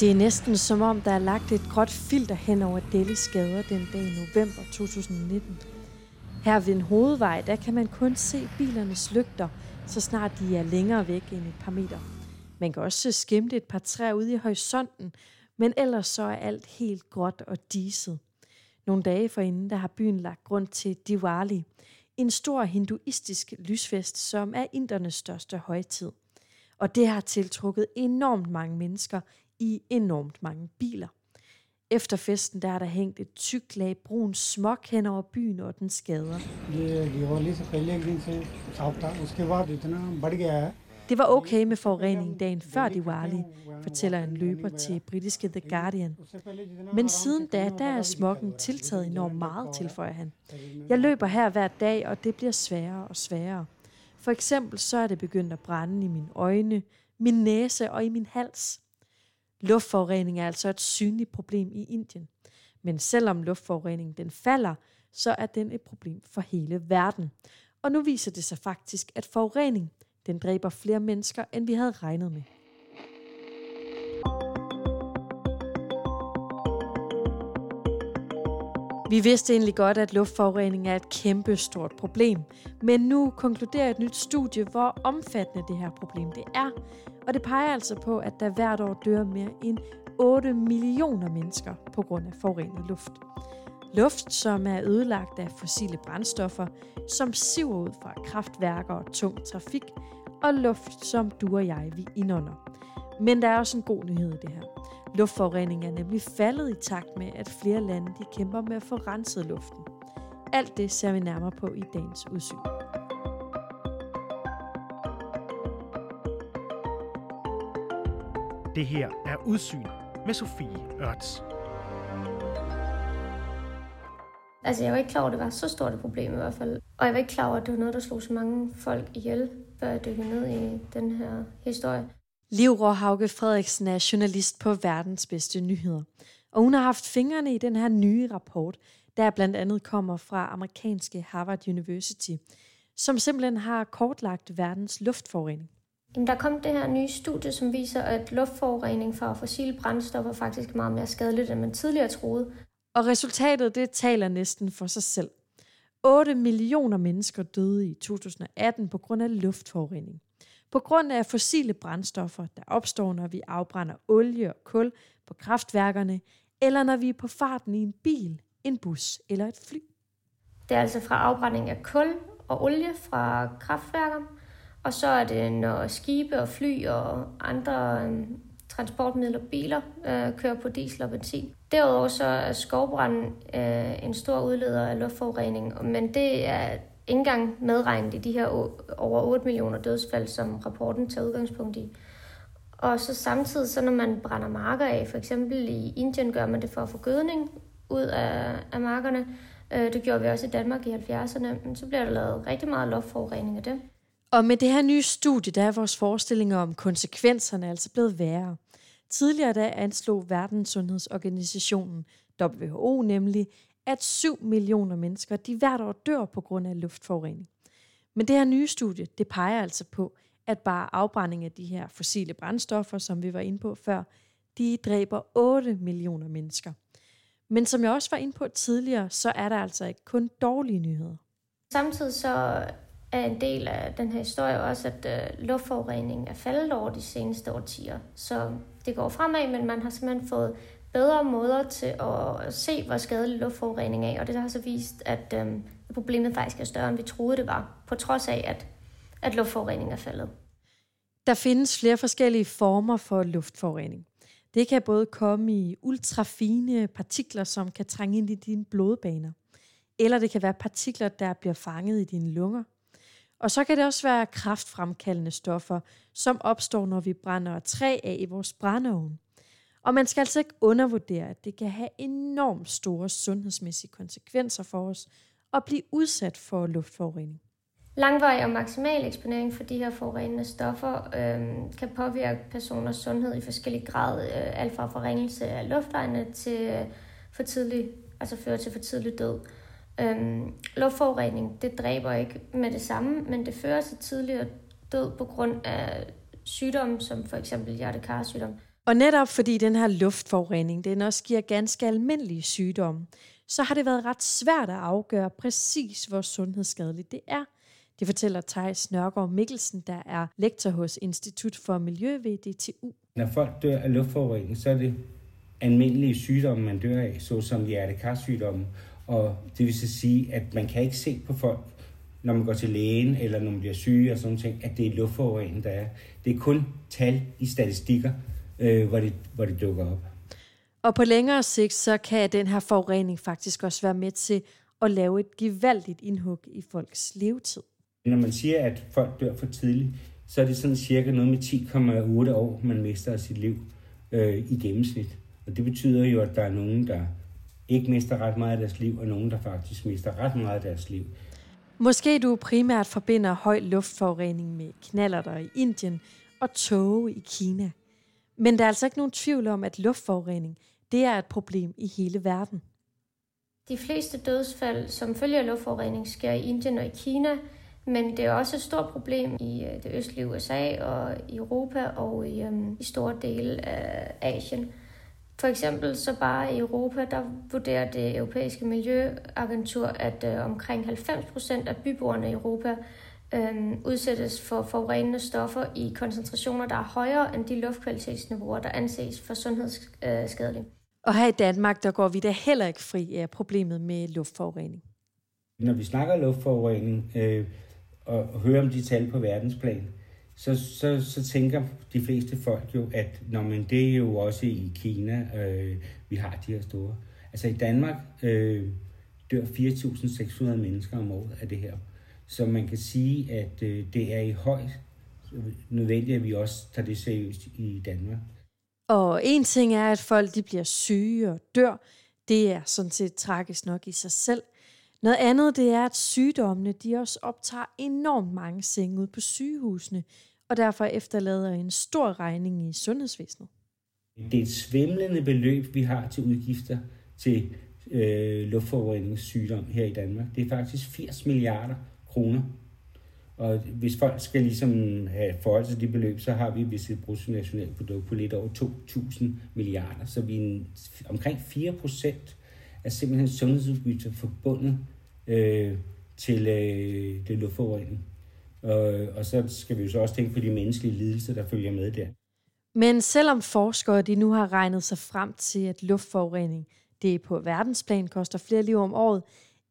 Det er næsten som om, der er lagt et gråt filter hen over Delhis gader den dag i november 2019. Her ved en hovedvej, der kan man kun se bilernes lygter, så snart de er længere væk end et par meter. Man kan også skimte et par træer ude i horisonten, men ellers så er alt helt gråt og diset. Nogle dage forinden, der har byen lagt grund til Diwali, en stor hinduistisk lysfest, som er indernes største højtid. Og det har tiltrukket enormt mange mennesker i enormt mange biler. Efter festen der er der hængt et tykt lag brun smok hen over byen og den skader. Det var okay med forurening dagen før Diwali, fortæller en løber til britiske The Guardian. Men siden da, der er smokken tiltaget enormt meget, tilføjer han. Jeg løber her hver dag, og det bliver sværere og sværere. For eksempel så er det begyndt at brænde i mine øjne, min næse og i min hals. Luftforurening er altså et synligt problem i Indien. Men selvom luftforureningen den falder, så er den et problem for hele verden. Og nu viser det sig faktisk, at forurening den dræber flere mennesker, end vi havde regnet med. Vi vidste egentlig godt, at luftforurening er et kæmpe stort problem, men nu konkluderer et nyt studie, hvor omfattende det her problem det er, og det peger altså på, at der hvert år dør mere end 8 millioner mennesker på grund af forurenet luft. Luft, som er ødelagt af fossile brændstoffer, som siver ud fra kraftværker og tung trafik, og luft, som du og jeg vi indånder. Men der er også en god nyhed i det her. Luftforurening er nemlig faldet i takt med, at flere lande de kæmper med at få renset luften. Alt det ser vi nærmere på i dagens udsyn. Det her er Udsyn med Sofie Ørts. Altså, jeg var ikke klar over, at det var så stort et problem i hvert fald. Og jeg var ikke klar over, at det var noget, der slog så mange folk ihjel, før jeg dykkede ned i den her historie. Liv Råhauke Frederiksen er journalist på Verdens Bedste Nyheder. Og hun har haft fingrene i den her nye rapport, der blandt andet kommer fra amerikanske Harvard University, som simpelthen har kortlagt verdens luftforurening. Jamen, der kom det her nye studie, som viser, at luftforurening fra fossile brændstoffer faktisk er meget mere skadeligt, end man tidligere troede. Og resultatet, det taler næsten for sig selv. 8 millioner mennesker døde i 2018 på grund af luftforurening. På grund af fossile brændstoffer, der opstår, når vi afbrænder olie og kul på kraftværkerne, eller når vi er på farten i en bil, en bus eller et fly. Det er altså fra afbrænding af kul og olie fra kraftværker, og så er det, når skibe og fly og andre øhm, transportmidler, biler, øh, kører på diesel og benzin. Derudover så er skovbranden øh, en stor udleder af luftforurening, men det er ikke engang medregnet i de her over 8 millioner dødsfald, som rapporten tager udgangspunkt i. Og så samtidig, så når man brænder marker af, for eksempel i Indien gør man det for at få gødning ud af, af markerne. Øh, det gjorde vi også i Danmark i 70'erne, men så bliver der lavet rigtig meget luftforurening af det. Og med det her nye studie, der er vores forestillinger om konsekvenserne altså blevet værre. Tidligere da anslog Verdenssundhedsorganisationen WHO nemlig, at 7 millioner mennesker de hvert år dør på grund af luftforurening. Men det her nye studie, det peger altså på, at bare afbrænding af de her fossile brændstoffer, som vi var inde på før, de dræber 8 millioner mennesker. Men som jeg også var inde på tidligere, så er der altså ikke kun dårlige nyheder. Samtidig så er en del af den her historie også, at øh, luftforureningen er faldet over de seneste årtier. Så det går fremad, men man har simpelthen fået bedre måder til at se, hvor skadelig luftforurening er, og det har så vist, at øh, problemet faktisk er større, end vi troede det var, på trods af, at, at luftforureningen er faldet. Der findes flere forskellige former for luftforurening. Det kan både komme i ultrafine partikler, som kan trænge ind i dine blodbaner. Eller det kan være partikler, der bliver fanget i dine lunger. Og så kan det også være kraftfremkaldende stoffer, som opstår, når vi brænder træ af i vores brændeovn. Og man skal altså ikke undervurdere, at det kan have enormt store sundhedsmæssige konsekvenser for os at blive udsat for luftforurening. Langvarig og maksimal eksponering for de her forurenende stoffer øh, kan påvirke personers sundhed i forskellig grad, øh, alt fra forringelse af luftvejene til øh, for tidlig, altså føre til for tidlig død. Øhm, luftforurening, det dræber ikke med det samme, men det fører til tidligere død på grund af sygdomme, som for eksempel hjertekarsygdom. Og netop fordi den her luftforurening, den også giver ganske almindelige sygdomme, så har det været ret svært at afgøre præcis, hvor sundhedsskadeligt det er. Det fortæller Thijs Nørgaard Mikkelsen, der er lektor hos Institut for Miljø ved DTU. Når folk dør af luftforurening, så er det almindelige sygdomme, man dør af, såsom hjertekarsygdomme. Og det vil så sige, at man kan ikke se på folk, når man går til lægen, eller når man bliver syg og sådan ting, at det er luftforurening, der er. Det er kun tal i statistikker, øh, hvor, det, hvor det dukker op. Og på længere sigt, så kan den her forurening faktisk også være med til at lave et gevaldigt indhug i folks levetid. Når man siger, at folk dør for tidligt, så er det sådan cirka noget med 10,8 år, man mister af sit liv øh, i gennemsnit. Og det betyder jo, at der er nogen, der ikke mister ret meget af deres liv, og nogen, der faktisk mister ret meget af deres liv. Måske du primært forbinder høj luftforurening med knaller i Indien og tåge i Kina. Men der er altså ikke nogen tvivl om, at luftforurening det er et problem i hele verden. De fleste dødsfald, som følger luftforurening, sker i Indien og i Kina, men det er også et stort problem i øh, det østlige USA og i Europa og i, um, i store dele af Asien. For eksempel så bare i Europa, der vurderer det europæiske miljøagentur, at uh, omkring 90 procent af byboerne i Europa um, udsættes for forurenende stoffer i koncentrationer, der er højere end de luftkvalitetsniveauer, der anses for sundhedsskadelige. Og her i Danmark, der går vi da heller ikke fri af problemet med luftforurening. Når vi snakker luftforurening øh, og hører om de tal på verdensplan, så, så, så tænker de fleste folk jo, at når man, det er jo også i Kina, øh, vi har de her store. Altså i Danmark øh, dør 4.600 mennesker om året af det her. Så man kan sige, at øh, det er i høj nødvendigt, at vi også tager det seriøst i Danmark. Og en ting er, at folk de bliver syge og dør. Det er sådan set tragisk nok i sig selv. Noget andet det er, at sygdommene de også optager enormt mange senge ud på sygehusene, og derfor efterlader en stor regning i sundhedsvæsenet. Det er et svimlende beløb, vi har til udgifter til øh, luftforureningssygdom her i Danmark. Det er faktisk 80 milliarder kroner og hvis folk skal ligesom have forhold til de beløb, så har vi vist et bruttonationalprodukt på lidt over 2.000 milliarder. Så vi er en, omkring 4 procent af simpelthen sundhedsudgifter forbundet øh, til øh, det luftforurening. Og, og så skal vi jo så også tænke på de menneskelige lidelser, der følger med der. Men selvom forskere de nu har regnet sig frem til, at luftforurening det på verdensplan koster flere liv om året,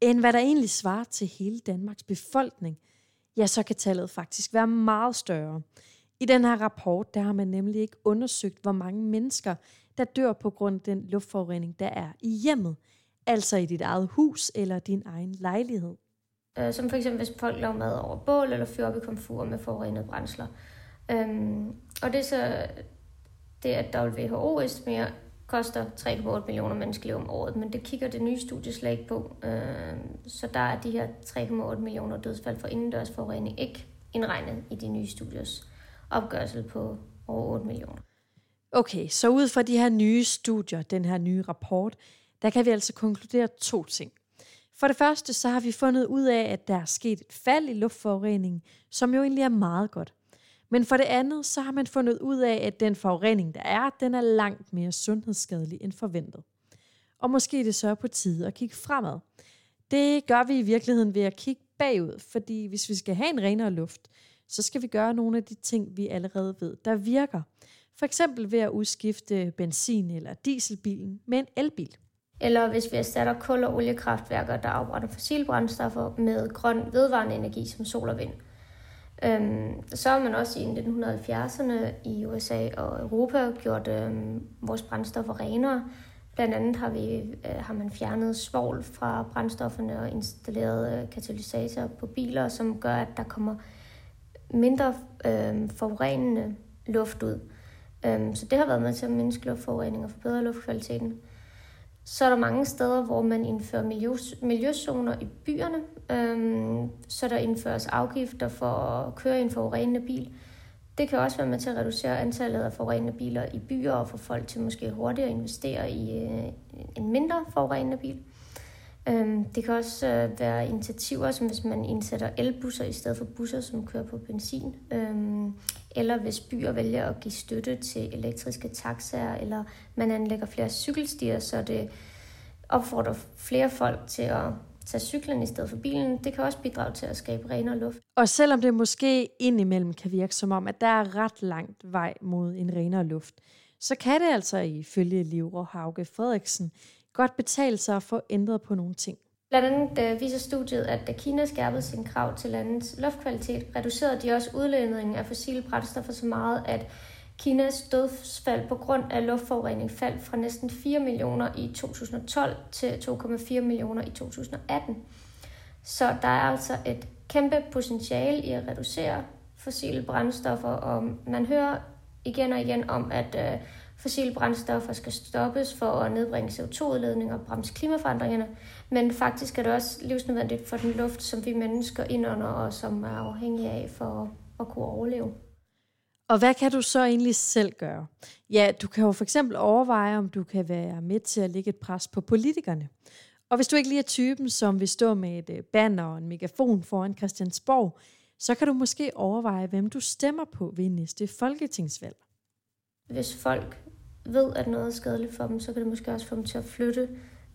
end hvad der egentlig svarer til hele Danmarks befolkning, ja, så kan tallet faktisk være meget større. I den her rapport, der har man nemlig ikke undersøgt, hvor mange mennesker, der dør på grund af den luftforurening, der er i hjemmet. Altså i dit eget hus eller din egen lejlighed. Øh, som for eksempel, hvis folk laver mad over bål eller fyrer op i komfur med forurenede brændsler. Øhm, og det er så det, at WHO estimerer, koster 3,8 millioner menneskeliv om året, men det kigger det nye studie slet ikke på. Øh, så der er de her 3,8 millioner dødsfald for indendørs forurening ikke indregnet i de nye studiers opgørelse på over 8 millioner. Okay, så ud fra de her nye studier, den her nye rapport, der kan vi altså konkludere to ting. For det første, så har vi fundet ud af, at der er sket et fald i luftforureningen, som jo egentlig er meget godt. Men for det andet, så har man fundet ud af, at den forurening, der er, den er langt mere sundhedsskadelig end forventet. Og måske er det så på tide at kigge fremad. Det gør vi i virkeligheden ved at kigge bagud, fordi hvis vi skal have en renere luft, så skal vi gøre nogle af de ting, vi allerede ved, der virker. For eksempel ved at udskifte benzin- eller dieselbilen med en elbil. Eller hvis vi erstatter kul- og oliekraftværker, der afbrænder fossilbrændstoffer med grøn vedvarende energi som sol og vind – Øhm, så har man også i 1970'erne i USA og Europa gjort øhm, vores brændstoffer renere. Blandt andet har, vi, øh, har man fjernet svovl fra brændstofferne og installeret øh, katalysatorer på biler, som gør, at der kommer mindre øh, forurenende luft ud. Øhm, så det har været med til at mindske luftforurening og forbedre luftkvaliteten. Så er der mange steder, hvor man indfører miljø, miljøzoner i byerne. Øhm, så der indføres afgifter for at køre i en forurenende bil. Det kan også være med til at reducere antallet af forurenende biler i byer og få folk til måske hurtigere at investere i øh, en mindre forurenende bil. Øhm, det kan også øh, være initiativer, som hvis man indsætter elbusser i stedet for busser, som kører på benzin. Øhm, eller hvis byer vælger at give støtte til elektriske taxaer, eller man anlægger flere cykelstier, så det opfordrer flere folk til at tage cyklen i stedet for bilen, det kan også bidrage til at skabe renere luft. Og selvom det måske indimellem kan virke som om, at der er ret langt vej mod en renere luft, så kan det altså ifølge Livro Hauge Frederiksen godt betale sig at få ændret på nogle ting. Blandt andet øh, viser studiet, at da Kina skærpede sin krav til landets luftkvalitet, reducerede de også udledningen af fossile brændstoffer så meget, at Kinas dødsfald på grund af luftforurening faldt fra næsten 4 millioner i 2012 til 2,4 millioner i 2018. Så der er altså et kæmpe potentiale i at reducere fossile brændstoffer, og man hører igen og igen om, at øh, fossile brændstoffer skal stoppes for at nedbringe CO2-udledning og bremse klimaforandringerne, men faktisk er det også livsnødvendigt for den luft, som vi mennesker indånder og som er afhængige af for at kunne overleve. Og hvad kan du så egentlig selv gøre? Ja, du kan jo for eksempel overveje, om du kan være med til at lægge et pres på politikerne. Og hvis du ikke lige er typen, som vil stå med et øh, banner og en megafon foran Christiansborg, så kan du måske overveje, hvem du stemmer på ved næste folketingsvalg. Hvis folk ved, at noget er skadeligt for dem, så kan det måske også få dem til at flytte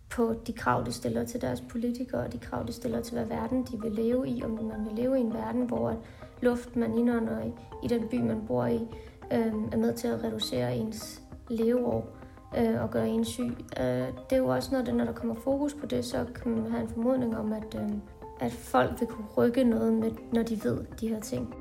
på de krav, de stiller til deres politikere, og de krav, de stiller til, hvad verden de vil leve i. Om man vil leve i en verden, hvor luft, man indånder i, i den by, man bor i, øh, er med til at reducere ens leveår øh, og gøre en syg. Øh, det er jo også noget, at når der kommer fokus på det, så kan man have en formodning om, at, øh, at folk vil kunne rykke noget med, når de ved de her ting.